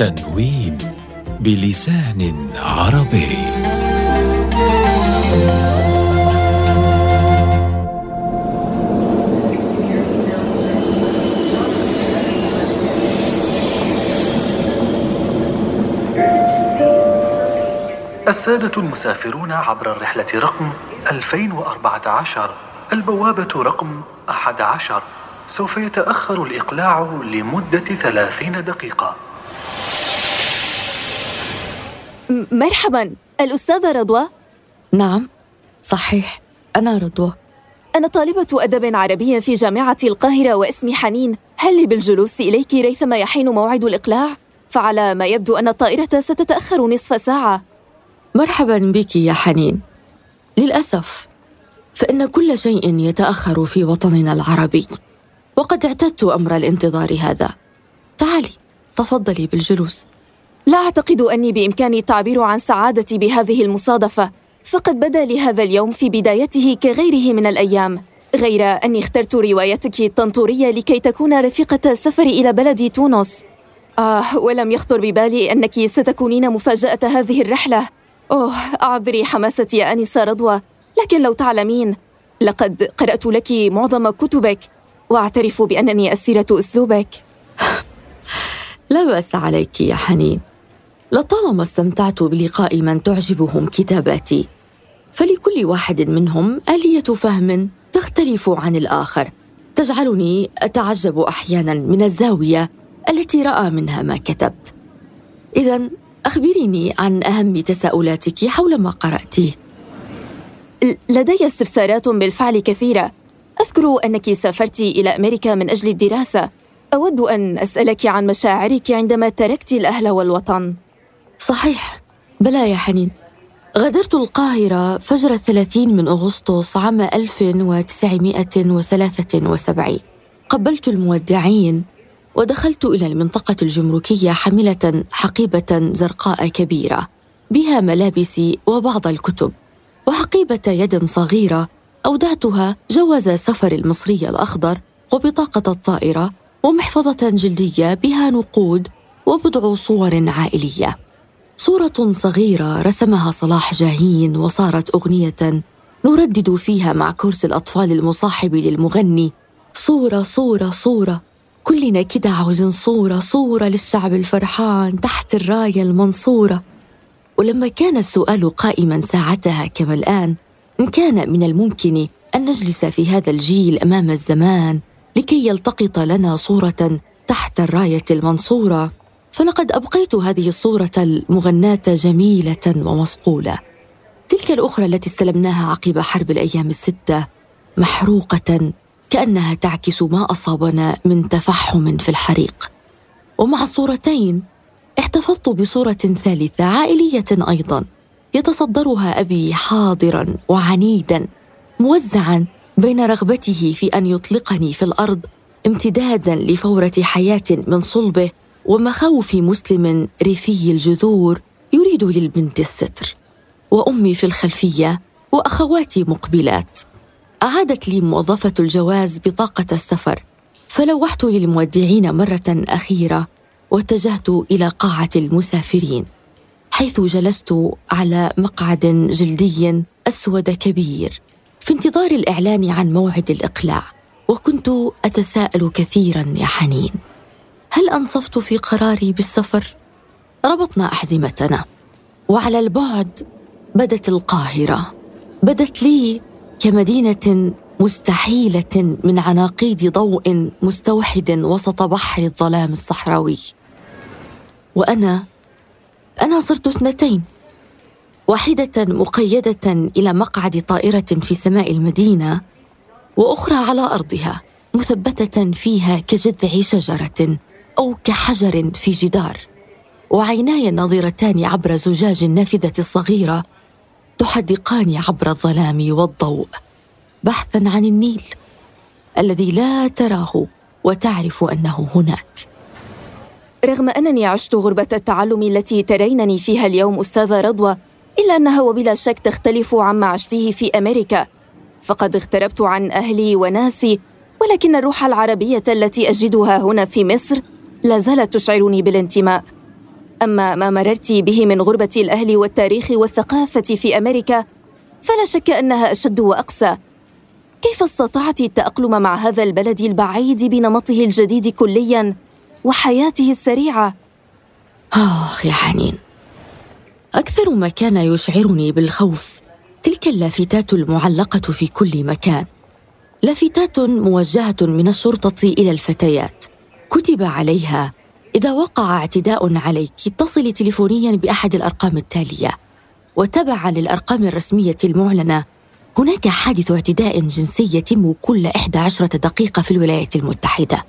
تنوين بلسان عربي. السادة المسافرون عبر الرحلة رقم 2014 البوابة رقم 11 سوف يتأخر الإقلاع لمدة 30 دقيقة. مرحبا. الأستاذة رضوى؟ نعم صحيح. أنا رضوى. أنا طالبة أدب عربي في جامعة القاهرة واسمي حنين. هل لي بالجلوس إليك ريثما يحين موعد الإقلاع؟ فعلى ما يبدو أن الطائرة ستتأخر نصف ساعة. مرحبا بك يا حنين. للأسف فإن كل شيء يتأخر في وطننا العربي وقد اعتدت أمر الانتظار هذا. تعالي تفضلي بالجلوس. لا أعتقد أني بإمكاني التعبير عن سعادتي بهذه المصادفة فقد بدا لي هذا اليوم في بدايته كغيره من الأيام. غير أني اخترت روايتك الطنطورية لكي تكون رفيقة سفري إلى بلد تونس. آه ولم يخطر ببالي أنك ستكونين مفاجأة هذه الرحلة. أوه أعذري حماستي يا أنسة رضوى. لكن لو تعلمين لقد قرأت لك معظم كتبك وأعترف بأنني أسيرة أسلوبك. لا بأس عليك يا حنين. لطالما استمتعت بلقاء من تعجبهم كتاباتي. فلكل واحد منهم آلية فهم تختلف عن الآخر. تجعلني أتعجب أحيانا من الزاوية التي رأى منها ما كتبت. إذا أخبريني عن أهم تساؤلاتك حول ما قرأتيه. ل- لدي استفسارات بالفعل كثيرة. أذكر أنك سافرت إلى أمريكا من أجل الدراسة. أود أن أسألك عن مشاعرك عندما تركت الأهل والوطن. صحيح. بلى يا حنين. غادرت القاهرة فجر الثلاثين من أغسطس عام 1973 قبلت المودعين ودخلت إلى المنطقة الجمركية حاملة حقيبة زرقاء كبيرة بها ملابسي وبعض الكتب. وحقيبة يد صغيرة أودعتها جواز سفر المصري الأخضر وبطاقة الطائرة ومحفظة جلدية بها نقود وبضع صور عائلية. صورة صغيرة رسمها صلاح جاهين وصارت أغنية نردد فيها مع كرسي الأطفال المصاحب للمغني. صورة صورة صورة. كلنا كده عاوزين صورة صورة للشعب الفرحان تحت الراية المنصورة. ولما كان السؤال قائما ساعتها كما الآن إن كان من الممكن أن نجلس في هذا الجيل أمام الزمان لكي يلتقط لنا صورة تحت الراية المنصورة. فلقد أبقيت هذه الصورة المغناة جميلة ومصقولة. تلك الأخرى التي استلمناها عقب حرب الأيام الستة محروقة كأنها تعكس ما أصابنا من تفحم في الحريق. ومع الصورتين احتفظت بصورة ثالثة عائلية أيضا. يتصدرها أبي حاضرا وعنيدا موزعا بين رغبته في أن يطلقني في الأرض امتدادا لفورة حياة من صلبه ومخاوف مسلم ريفي الجذور يريد للبنت الستر وأمي في الخلفية وأخواتي مقبلات. أعادت لي موظفة الجواز بطاقة السفر فلوحت للمودعين مرة أخيرة واتجهت إلى قاعة المسافرين حيث جلست على مقعد جلدي أسود كبير في انتظار الإعلان عن موعد الإقلاع وكنت أتساءل كثيرا يا حنين. هل أنصفت في قراري بالسفر؟ ربطنا أحزمتنا. وعلى البعد بدت القاهرة. بدت لي كمدينة مستحيلة من عناقيد ضوء مستوحد وسط بحر الظلام الصحراوي. وأنا أنا صرت اثنتين. واحدة مقيدة إلى مقعد طائرة في سماء المدينة وأخرى على أرضها مثبتة فيها كجذع شجرة. أو كحجر في جدار. وعيناي الناظرتان عبر زجاج النافذة الصغيرة تحدقان عبر الظلام والضوء بحثا عن النيل الذي لا تراه وتعرف أنه هناك. رغم أنني عشت غربة التعلم التي ترينني فيها اليوم أستاذة رضوى إلا أنها وبلا شك تختلف عما عشته في أمريكا. فقد اغتربت عن أهلي وناسي ولكن الروح العربية التي أجدها هنا في مصر لا زالت تشعرني بالانتماء. أما ما مررت به من غربة الأهل والتاريخ والثقافة في أمريكا فلا شك أنها أشد وأقسى. كيف استطعت التأقلم مع هذا البلد البعيد بنمطه الجديد كليا وحياته السريعة؟ اخ يا حنين. أكثر ما كان يشعرني بالخوف تلك اللافتات المعلقة في كل مكان. لافتات موجهة من الشرطة إلى الفتيات. كتب عليها إذا وقع اعتداء عليك اتصلي تليفونيا بأحد الأرقام التالية وتبعا للأرقام الرسمية المعلنة هناك حادث اعتداء جنسي يتم كل 11 دقيقة في الولايات المتحدة.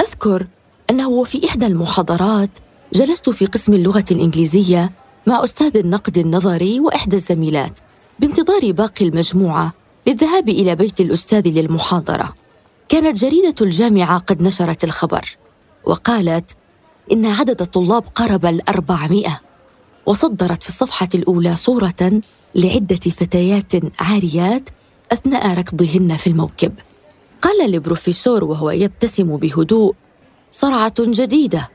أذكر أنه في إحدى المحاضرات جلست في قسم اللغة الإنجليزية مع أستاذ النقد النظري وإحدى الزميلات بانتظار باقي المجموعة للذهاب إلى بيت الأستاذ للمحاضرة. كانت جريدة الجامعة قد نشرت الخبر وقالت إن عدد الطلاب قارب الأربعمائة وصدرت في الصفحة الأولى صورة لعدة فتيات عاريات أثناء ركضهن في الموكب. قال البروفيسور وهو يبتسم بهدوء صرعة جديدة.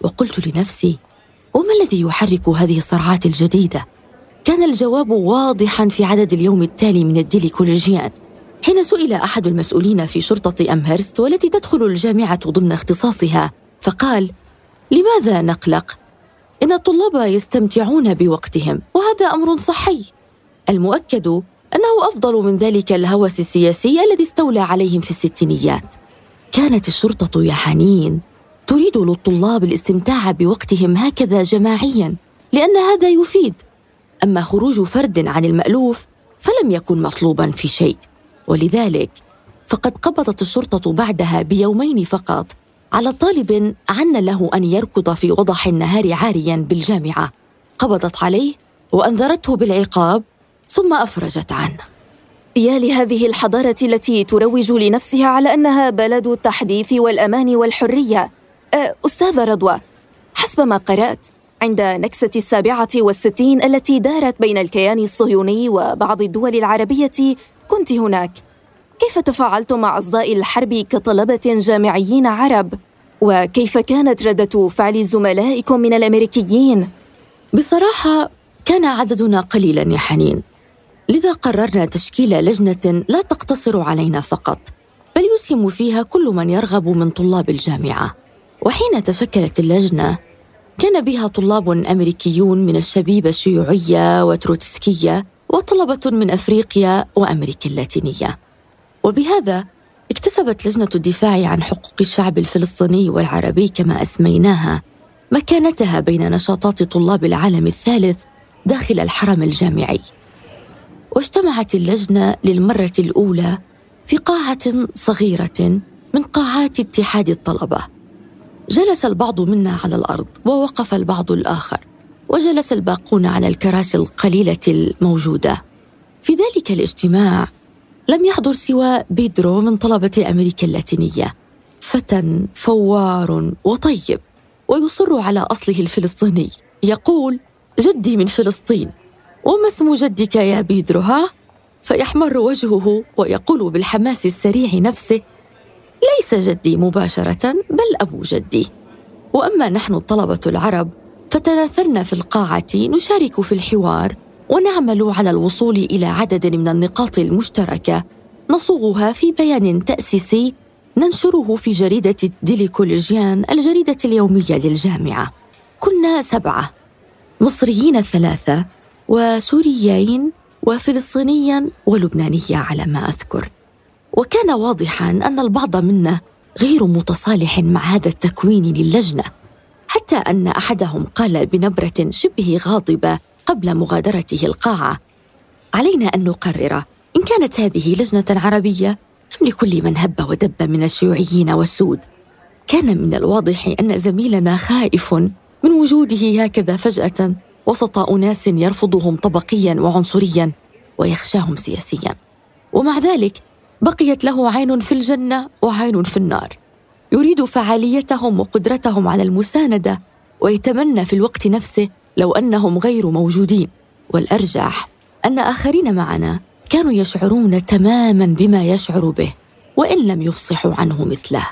وقلت لنفسي وما الذي يحرك هذه الصرعات الجديدة؟ كان الجواب واضحا في عدد اليوم التالي من الديلي كوليجيان حين سئل أحد المسؤولين في شرطة أمهرست والتي تدخل الجامعة ضمن اختصاصها فقال لماذا نقلق؟ إن الطلاب يستمتعون بوقتهم وهذا أمر صحي. المؤكد أنه أفضل من ذلك الهوس السياسي الذي استولى عليهم في الستينيات. كانت الشرطة يا حنين تريد للطلاب الاستمتاع بوقتهم هكذا جماعيا لأن هذا يفيد. أما خروج فرد عن المألوف فلم يكن مطلوبا في شيء. ولذلك فقد قبضت الشرطة بعدها بيومين فقط على طالب عن له أن يركض في وضح النهار عاريا بالجامعة. قبضت عليه وأنذرته بالعقاب ثم أفرجت عنه. يا لهذه الحضارة التي تروج لنفسها على أنها بلد التحديث والأمان والحرية. أستاذة رضوى حسب ما قرأت عند نكسة السابعة والستين التي دارت بين الكيان الصهيوني وبعض الدول العربية كنت هناك. كيف تفاعلتم مع أصداء الحرب كطلبة جامعيين عرب؟ وكيف كانت ردة فعل زملائكم من الأمريكيين؟ بصراحة كان عددنا قليلا يا حنين. لذا قررنا تشكيل لجنة لا تقتصر علينا فقط بل يسهم فيها كل من يرغب من طلاب الجامعة. وحين تشكلت اللجنة كان بها طلاب أمريكيون من الشبيبة الشيوعية وتروتسكية وطلبة من أفريقيا وأمريكا اللاتينية. وبهذا اكتسبت لجنة الدفاع عن حقوق الشعب الفلسطيني والعربي كما أسميناها مكانتها بين نشاطات طلاب العالم الثالث داخل الحرم الجامعي. واجتمعت اللجنة للمرة الأولى في قاعة صغيرة من قاعات اتحاد الطلبة. جلس البعض منا على الأرض ووقف البعض الآخر. وجلس الباقون على الكراسي القليلة الموجودة. في ذلك الاجتماع لم يحضر سوى بيدرو من طلبة أمريكا اللاتينية. فتى فوار وطيب ويصر على أصله الفلسطيني. يقول جدي من فلسطين. وما اسم جدك يا بيدرو ها؟ فيحمر وجهه ويقول بالحماس السريع نفسه ليس جدي مباشرة بل أبو جدي. وأما نحن الطلبة العرب فتناثرنا في القاعة نشارك في الحوار ونعمل على الوصول إلى عدد من النقاط المشتركة. نصوغها في بيان تأسيسي ننشره في جريدة ديلي كوليجيان الجريدة اليومية للجامعة. كنا سبعة مصريين ثلاثة وسوريين وفلسطينيا ولبنانية على ما أذكر. وكان واضحا أن البعض منا غير متصالح مع هذا التكوين للجنة. حتى أن أحدهم قال بنبرة شبه غاضبة قبل مغادرته القاعة. علينا أن نقرر إن كانت هذه لجنة عربية أم لكل من هب ودب من الشيوعيين والسود؟ كان من الواضح أن زميلنا خائف من وجوده هكذا فجأة وسط أناس يرفضهم طبقيا وعنصريا ويخشاهم سياسيا. ومع ذلك بقيت له عين في الجنة وعين في النار. يريد فعاليتهم وقدرتهم على المساندة ويتمنى في الوقت نفسه لو أنهم غير موجودين. والأرجح أن آخرين معنا كانوا يشعرون تماما بما يشعر به وإن لم يفصحوا عنه مثله.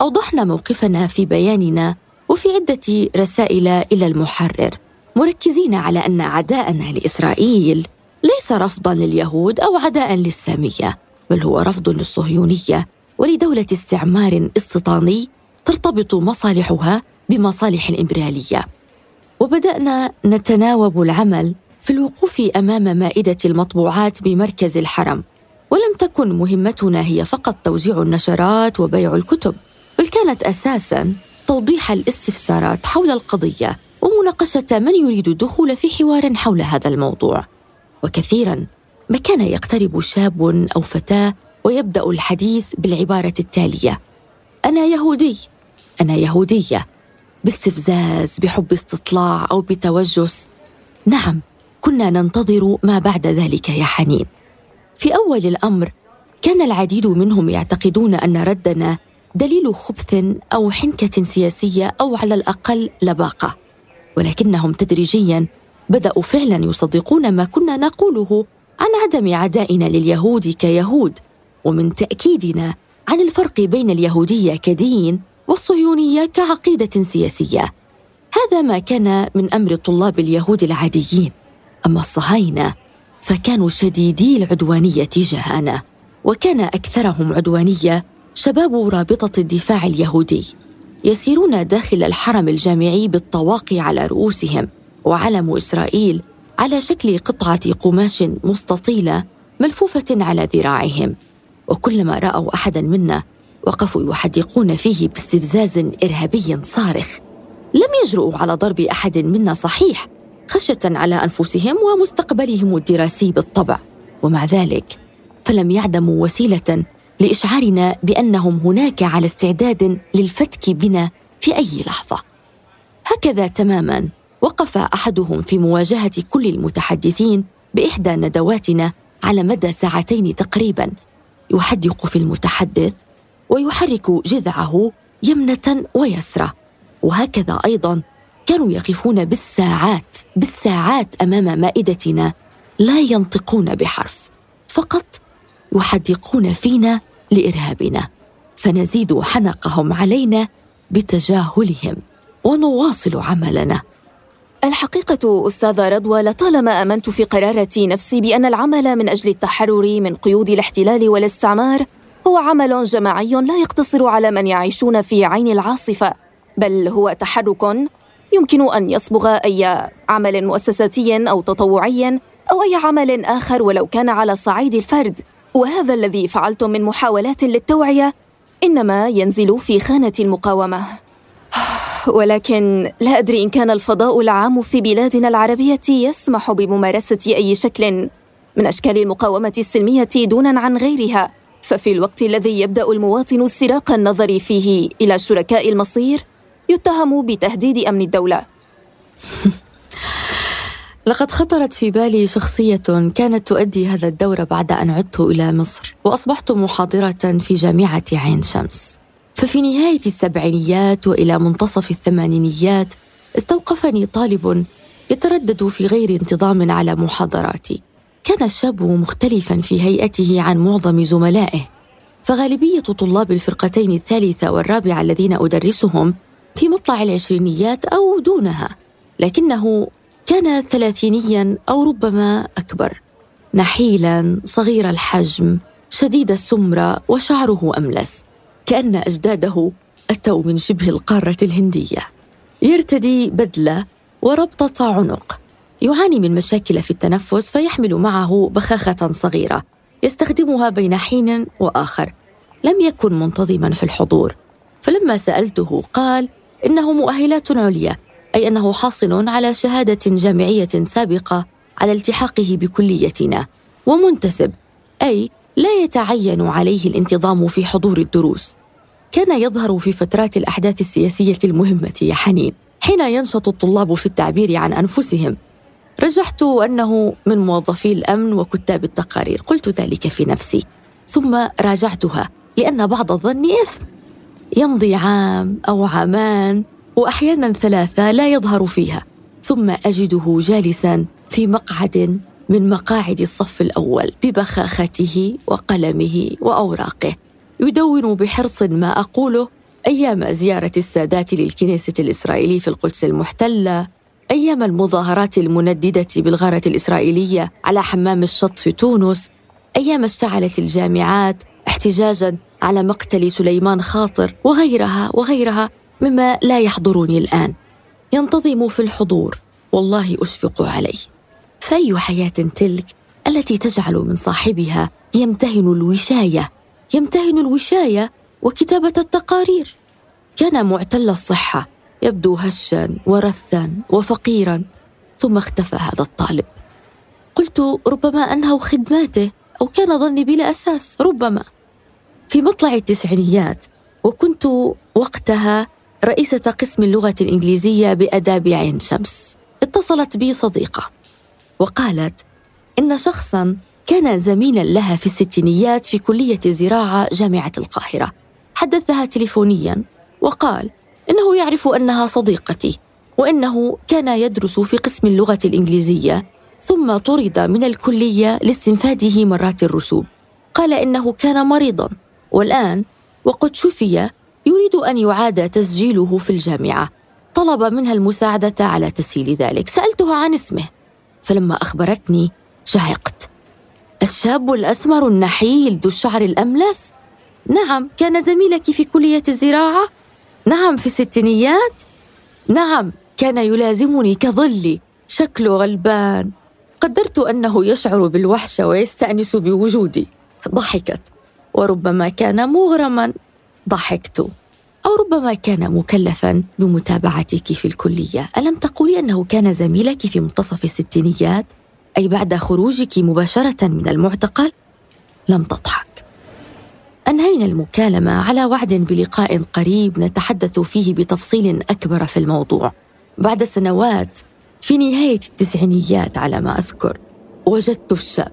أوضحنا موقفنا في بياننا وفي عدة رسائل إلى المحرر مركزين على أن عداءنا لإسرائيل ليس رفضا لليهود أو عداء للسامية بل هو رفض للصهيونية ولدولة استعمار استيطاني ترتبط مصالحها بمصالح الإمبريالية. وبدأنا نتناوب العمل في الوقوف أمام مائدة المطبوعات بمركز الحرم ولم تكن مهمتنا هي فقط توزيع النشرات وبيع الكتب بل كانت أساساً توضيح الاستفسارات حول القضية ومناقشة من يريد الدخول في حوار حول هذا الموضوع. وكثيراً ما كان يقترب شاب أو فتاة ويبدأ الحديث بالعبارة التالية. أنا يهودي. أنا يهودية. باستفزاز بحب استطلاع أو بتوجس. نعم كنا ننتظر ما بعد ذلك يا حنين. في أول الأمر كان العديد منهم يعتقدون أن ردنا دليل خبث أو حنكة سياسية أو على الأقل لباقة. ولكنهم تدريجيا بدأوا فعلا يصدقون ما كنا نقوله عن عدم عدائنا لليهود كيهود. ومن تأكيدنا عن الفرق بين اليهودية كدين والصهيونية كعقيدة سياسية. هذا ما كان من أمر طلاب اليهود العاديين. أما الصهاينة فكانوا شديدي العدوانية تجاهنا وكان أكثرهم عدوانية شباب رابطة الدفاع اليهودي. يسيرون داخل الحرم الجامعي بالطواقي على رؤوسهم وعلم إسرائيل على شكل قطعة قماش مستطيلة ملفوفة على ذراعهم. وكلما رأوا أحدا منا وقفوا يحدقون فيه باستفزاز إرهابي صارخ. لم يجرؤوا على ضرب أحد منا صحيح خشية على أنفسهم ومستقبلهم الدراسي بالطبع. ومع ذلك فلم يعدموا وسيلة لإشعارنا بأنهم هناك على استعداد للفتك بنا في أي لحظة. هكذا تماما وقف أحدهم في مواجهة كل المتحدثين بإحدى ندواتنا على مدى ساعتين تقريبا. يحدق في المتحدث ويحرك جذعه يمنة ويسرى وهكذا أيضا كانوا يقفون بالساعات بالساعات أمام مائدتنا لا ينطقون بحرف فقط يحدقون فينا لإرهابنا. فنزيد حنقهم علينا بتجاهلهم ونواصل عملنا. الحقيقة أستاذة رضوى لطالما آمنت في قرارة نفسي بأن العمل من أجل التحرر من قيود الاحتلال والاستعمار هو عمل جماعي لا يقتصر على من يعيشون في عين العاصفة بل هو تحرك يمكن أن يصبغ أي عمل مؤسساتي أو تطوعي أو أي عمل آخر ولو كان على صعيد الفرد. وهذا الذي فعلتم من محاولات للتوعية إنما ينزل في خانة ولكن لا أدري إن كان الفضاء العام في بلادنا العربية يسمح بممارسة أي شكل من أشكال المقاومة السلمية دونا عن غيرها. ففي الوقت الذي يبدأ المواطن استراق النظر فيه إلى شركاء المصير يتهم بتهديد أمن الدولة. لقد خطرت في بالي شخصية كانت تؤدي هذا الدور بعد أن عدت إلى مصر وأصبحت محاضرة في جامعة عين شمس. ففي نهاية السبعينيات وإلى منتصف الثمانينيات استوقفني طالب يتردد في غير انتظام على محاضراتي. كان الشاب مختلفا في هيئته عن معظم زملائه. فغالبية طلاب الفرقتين الثالثة والرابعة الذين أدرسهم في مطلع العشرينيات أو دونها لكنه كان ثلاثينيا أو ربما أكبر. نحيلا صغير الحجم شديد السمرة وشعره أملس. كأن أجداده أتوا من شبه القارة الهندية. يرتدي بدلة وربطة عنق. يعاني من مشاكل في التنفس فيحمل معه بخاخة صغيرة. يستخدمها بين حين وآخر. لم يكن منتظما في الحضور. فلما سألته قال إنه مؤهلات عليا. أي أنه حاصل على شهادة جامعية سابقة على التحاقه بكليتنا. ومنتسب. أي لا يتعين عليه الانتظام في حضور الدروس. كان يظهر في فترات الأحداث السياسية المهمة يا حنين حين ينشط الطلاب في التعبير عن أنفسهم. رجحت أنه من موظفي الأمن وكتاب التقارير قلت ذلك في نفسي. ثم راجعتها لأن بعض الظن إثم. يمضي عام أو عامان وأحيانا ثلاثة لا يظهر فيها. ثم أجده جالسا في مقعد من مقاعد الصف الأول ببخاخته وقلمه وأوراقه. يدون بحرص ما أقوله أيام زيارة السادات للكنيسة الإسرائيلي في القدس المحتلة أيام المظاهرات المنددة بالغارة الإسرائيلية على حمام الشط في تونس أيام اشتعلت الجامعات احتجاجا على مقتل سليمان خاطر وغيرها وغيرها مما لا يحضرني الآن. ينتظم في الحضور والله أشفق عليه. فأي حياة تلك التي تجعل من صاحبها يمتهن الوشاية يمتهن الوشاية وكتابة التقارير. كان معتل الصحة يبدو هشا ورثا وفقيرا ثم اختفى هذا الطالب. قلت ربما أنهوا خدماته أو كان ظني بلا أساس ربما. في مطلع التسعينيات وكنت وقتها رئيسة قسم اللغة الإنجليزية بأداب عين شمس. اتصلت بي صديقة وقالت إن شخصا كان زميلا لها في الستينيات في كلية الزراعة جامعة القاهرة. حدثها تليفونيا وقال إنه يعرف أنها صديقتي وإنه كان يدرس في قسم اللغة الإنجليزية ثم طرد من الكلية لاستنفاده مرات الرسوب. قال إنه كان مريضا والآن وقد شفي يريد أن يعاد تسجيله في الجامعة. طلب منها المساعدة على تسهيل ذلك. سالتها عن اسمه فلما أخبرتني شهقت. الشاب الأسمر النحيل ذو الشعر الاملس نعم كان زميلك في كلية الزراعة؟ نعم في الستينيات؟ نعم كان يلازمني كظلي شكله غلبان. قدرت أنه يشعر بالوحشه ويستأنس بوجودي. ضحكت وربما كان مغرما. ضحكت أو ربما كان مكلفا بمتابعتك في الكلية. ألم تقولي أنه كان زميلك في منتصف الستينيات؟ أي بعد خروجك مباشرة من المعتقل لم تضحك. أنهينا المكالمة على وعد بلقاء قريب نتحدث فيه بتفصيل أكبر في الموضوع. بعد سنوات في نهاية التسعينيات على ما أذكر وجدت الشاب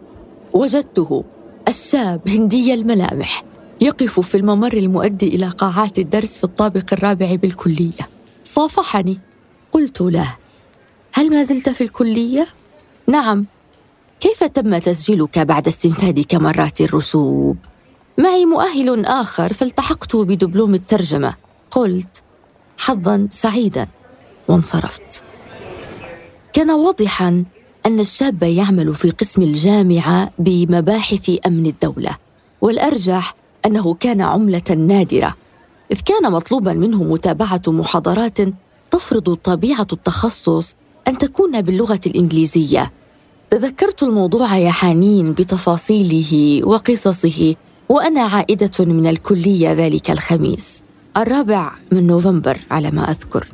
وجدته الشاب هندي الملامح يقف في الممر المؤدي إلى قاعات الدرس في الطابق الرابع بالكلية. صافحني قلت له هل ما زلت في الكلية؟ نعم. كيف تم تسجيلك بعد استنفادك مرات الرسوب؟ معي مؤهل آخر فالتحقت بدبلوم الترجمة. قلت حظا سعيدا. وانصرفت. كان واضحا أن الشاب يعمل في قسم الجامعة بمباحث أمن الدولة والأرجح أنه كان عملة نادرة إذ كان مطلوبا منه متابعة محاضرات تفرض طبيعة التخصص أن تكون باللغة الإنجليزية. تذكرت الموضوع يا حنين بتفاصيله وقصصه وأنا عائدة من الكلية ذلك الخميس الرابع من نوفمبر على ما أذكر.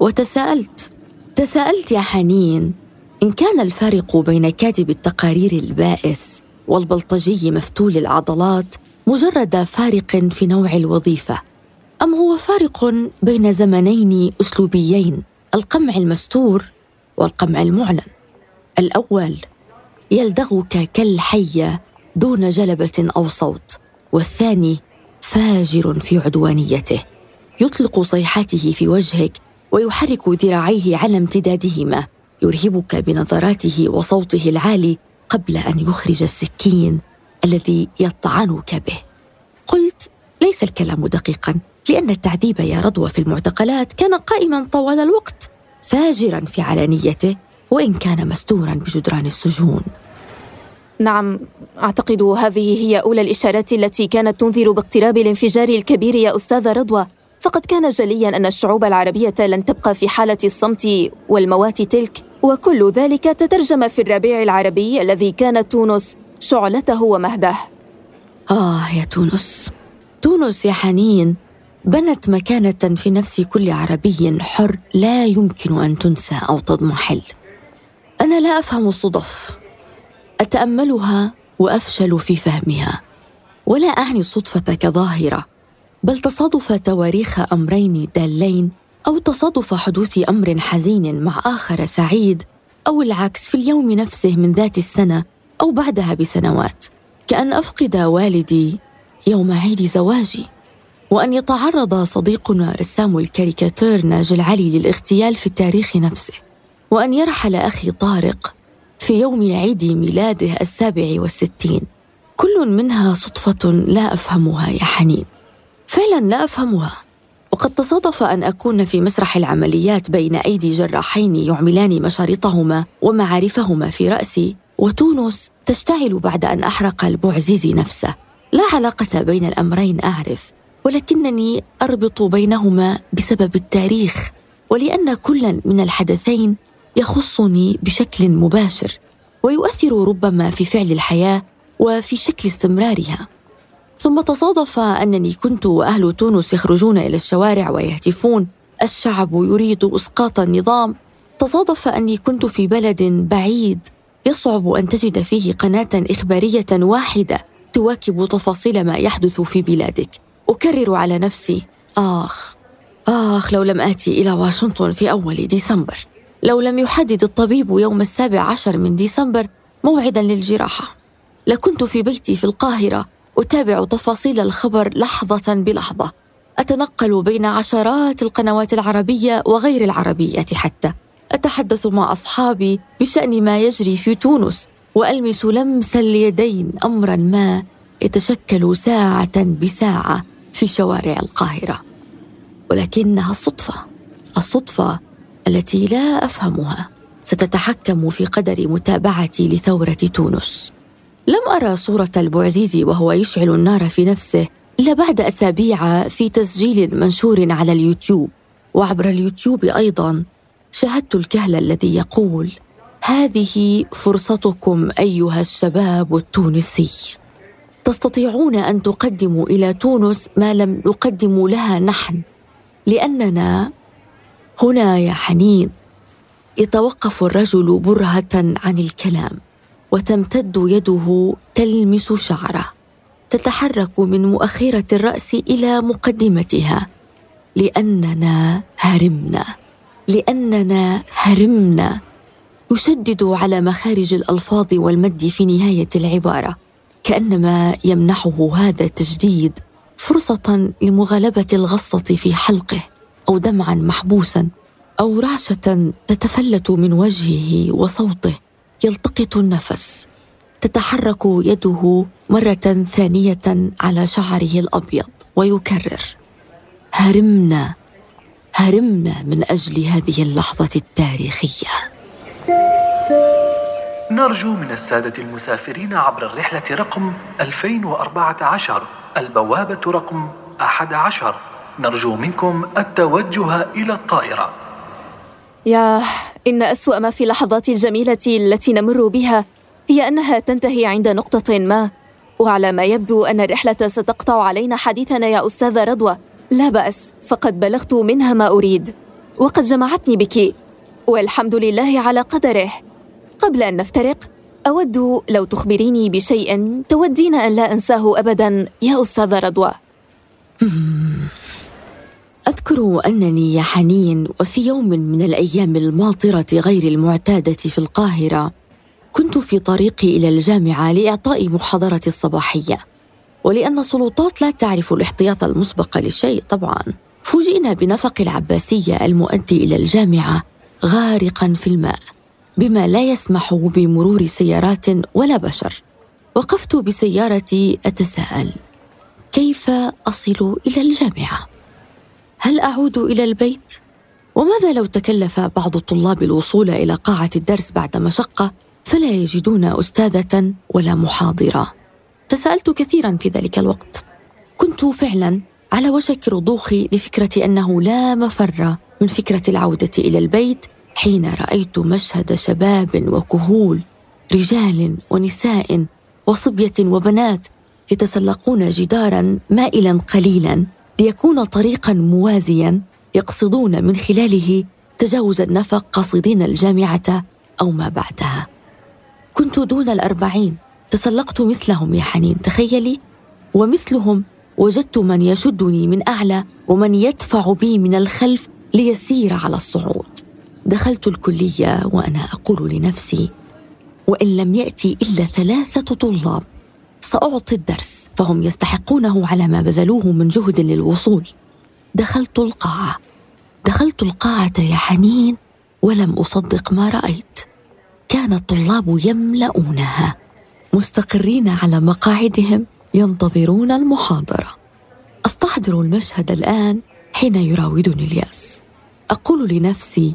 وتساءلت تساءلت يا حنين إن كان الفارق بين كاتب التقارير البائس والبلطجي مفتول العضلات مجرد فارق في نوع الوظيفة أم هو فارق بين زمنين أسلوبيين؟ القمع المستور والقمع المعلن. الأول يلدغك كالحية دون جلبة أو صوت والثاني فاجر في عدوانيته. يطلق صيحاته في وجهك ويحرك ذراعيه على امتدادهما. يرهبك بنظراته وصوته العالي قبل أن يخرج السكين الذي يطعنك به. قلت ليس الكلام دقيقا. لأن التعذيب يا رضوى في المعتقلات كان قائما طوال الوقت فاجرا في علانيته وإن كان مستورا بجدران السجون. نعم أعتقد هذه هي أولى الإشارات التي كانت تنذر باقتراب الانفجار الكبير يا استاذه رضوى. فقد كان جليا أن الشعوب العربية لن تبقى في حالة الصمت والموات تلك وكل ذلك تترجم في الربيع العربي الذي كانت تونس شعلته ومهده. آه يا تونس. تونس يا حنين. بنت مكانة في نفس كل عربي حر لا يمكن أن تنسى أو تضمحل. أنا لا أفهم الصدف. أتأملها وأفشل في فهمها. ولا أعني الصدفه كظاهره بل تصادف تواريخ أمرين دالين أو تصادف حدوث أمر حزين مع آخر سعيد أو العكس في اليوم نفسه من ذات السنة أو بعدها بسنوات. كأن أفقد والدي يوم عيد زواجي. وأن يتعرض صديقنا رسام الكاريكاتير ناجل علي للاغتيال في التاريخ نفسه وأن يرحل أخي طارق في يوم عيد ميلاده السابع والستين. كل منها صدفة لا أفهمها يا حنين. فعلا لا أفهمها. وقد تصادف أن أكون في مسرح العمليات بين أيدي جراحين يعملان مشارطهما ومعارفهما في رأسي وتونس تشتعل بعد أن أحرق البوعزيزي نفسه. لا علاقة بين الأمرين أعرف. ولكنني أربط بينهما بسبب التاريخ ولأن كلا من الحدثين يخصني بشكل مباشر ويؤثر ربما في فعل الحياة وفي شكل استمرارها. ثم تصادف أنني كنت وأهل تونس يخرجون إلى الشوارع ويهتفون الشعب يريد إسقاط النظام. تصادف أني كنت في بلد بعيد يصعب أن تجد فيه قناة إخبارية واحدة تواكب تفاصيل ما يحدث في بلادك. أكرر على نفسي آخ آخ لو لم آتي إلى واشنطن في أول ديسمبر. لو لم يحدد الطبيب يوم السابع عشر من ديسمبر موعدا للجراحة. لكنت في بيتي في القاهرة أتابع تفاصيل الخبر لحظة بلحظة. أتنقل بين عشرات القنوات العربية وغير العربية حتى. أتحدث مع أصحابي بشأن ما يجري في تونس وألمس لمس اليدين امرا ما يتشكل ساعة بساعة. في شوارع القاهرة ولكنها الصدفه الصدفة التي لا أفهمها. ستتحكم في قدر متابعتي لثورة تونس. لم أرى صورة البوعزيزي وهو يشعل النار في نفسه إلا بعد أسابيع في تسجيل منشور على اليوتيوب. وعبر اليوتيوب أيضا شاهدت الكهل الذي يقول هذه فرصتكم أيها الشباب التونسي. تستطيعون أن تقدموا إلى تونس ما لم نقدم لها نحن لأننا هنا يا حنين يتوقف الرجل برهة عن الكلام وتمتد يده تلمس شعره تتحرك من مؤخرة الرأس إلى مقدمتها لأننا هرمنا لأننا هرمنا يشدد على مخارج الألفاظ والمد في نهاية العبارة. كأنما يمنحه هذا التجديد فرصة لمغالبة الغصة في حلقه أو دمعا محبوسا أو رعشة تتفلت من وجهه وصوته. يلتقط النفس تتحرك يده مرة ثانية على شعره الأبيض ويكرر هرمنا هرمنا من أجل هذه اللحظة التاريخية. نرجو من السادة المسافرين عبر الرحلة رقم 2014 البوابة رقم 11 نرجو منكم التوجه إلى الطائرة. يا إن أسوأ ما في اللحظات الجميلة التي نمر بها هي أنها تنتهي عند نقطة ما. وعلى ما يبدو أن الرحلة ستقطع علينا حديثنا يا أستاذة رضوى. لا بأس فقد بلغت منها ما أريد. وقد جمعتني بك. والحمد لله على قدره. قبل أن نفترق أود لو تخبريني بشيء تودين أن لا أنساه أبدا يا أستاذة رضوى. أذكر أنني يا حنين وفي يوم من الأيام الماطرة غير المعتادة في القاهرة كنت في طريقي إلى الجامعة لإعطاء محاضرة الصباحية. ولأن السلطات لا تعرف الاحتياط المسبق للشيء طبعا. فوجئنا بنفق العباسية المؤدي إلى الجامعة غارقا في الماء. بما لا يسمح بمرور سيارات ولا بشر. وقفت بسيارتي أتساءل كيف أصل إلى الجامعة؟ هل أعود إلى البيت؟ وماذا لو تكلف بعض الطلاب الوصول إلى قاعة الدرس بعد مشقة فلا يجدون أستاذة ولا محاضرة؟ تساءلت كثيرا في ذلك الوقت. كنت فعلا على وشك الرضوخ لفكرة أنه لا مفر من فكرة العودة إلى البيت حين رأيت مشهد شباب وكهول رجال ونساء وصبية وبنات يتسلقون جدارا مائلا قليلا ليكون طريقا موازيا يقصدون من خلاله تجاوز النفق قاصدين الجامعة أو ما بعدها. كنت دون الأربعين تسلقت مثلهم يا حنين تخيلي. ومثلهم وجدت من يشدني من أعلى ومن يدفع بي من الخلف ليسير على الصعود. دخلت الكلية وأنا أقول لنفسي وإن لم يأتي إلا ثلاثة طلاب سأعطي الدرس. فهم يستحقونه على ما بذلوه من جهد للوصول. دخلت القاعة. دخلت القاعة يا حنين ولم أصدق ما رأيت. كان الطلاب يملؤونها مستقرين على مقاعدهم ينتظرون المحاضرة. أستحضر المشهد الآن حين يراودني الياس. أقول لنفسي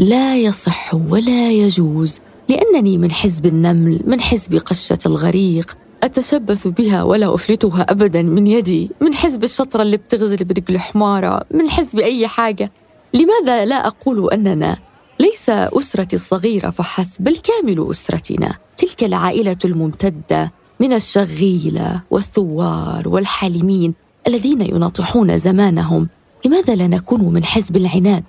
لا يصح ولا يجوز لأنني من حزب النمل من حزب قشة الغريق. أتشبث بها ولا أفلتها أبدا من يدي من حزب الشطرة اللي بتغزل برجل حمارة من حزب أي حاجة. لماذا لا أقول أننا ليس أسرتي الصغيرة فحسب بل كامل أسرتنا تلك العائلة الممتدة من الشغيلة والثوار والحالمين الذين يناطحون زمانهم؟ لماذا لا نكون من حزب العناد؟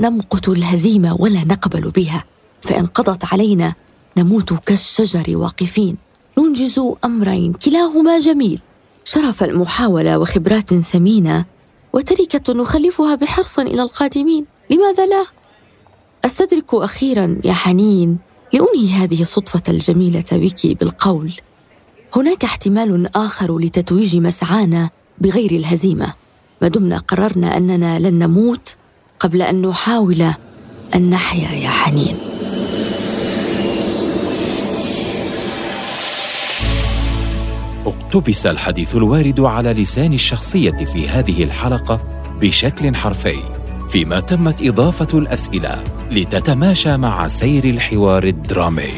نمقت الهزيمة ولا نقبل بها. فإن قضت علينا نموت كالشجر واقفين. ننجز أمرين كلاهما جميل. شرف المحاولة وخبرات ثمينة وتركة نخلفها بحرص إلى القادمين. لماذا لا؟ أستدرك أخيرا يا حنين لأنهي هذه الصدفة الجميلة بك بالقول. هناك احتمال آخر لتتويج مسعانا بغير الهزيمة. ما دمنا قررنا أننا لن نموت قبل أن نحاول ان نحيا يا حنين. اقتبس الحديث الوارد على لسان الشخصية في هذه الحلقة بشكل حرفي فيما تمت إضافة الأسئلة لتتماشى مع سير الحوار الدرامي.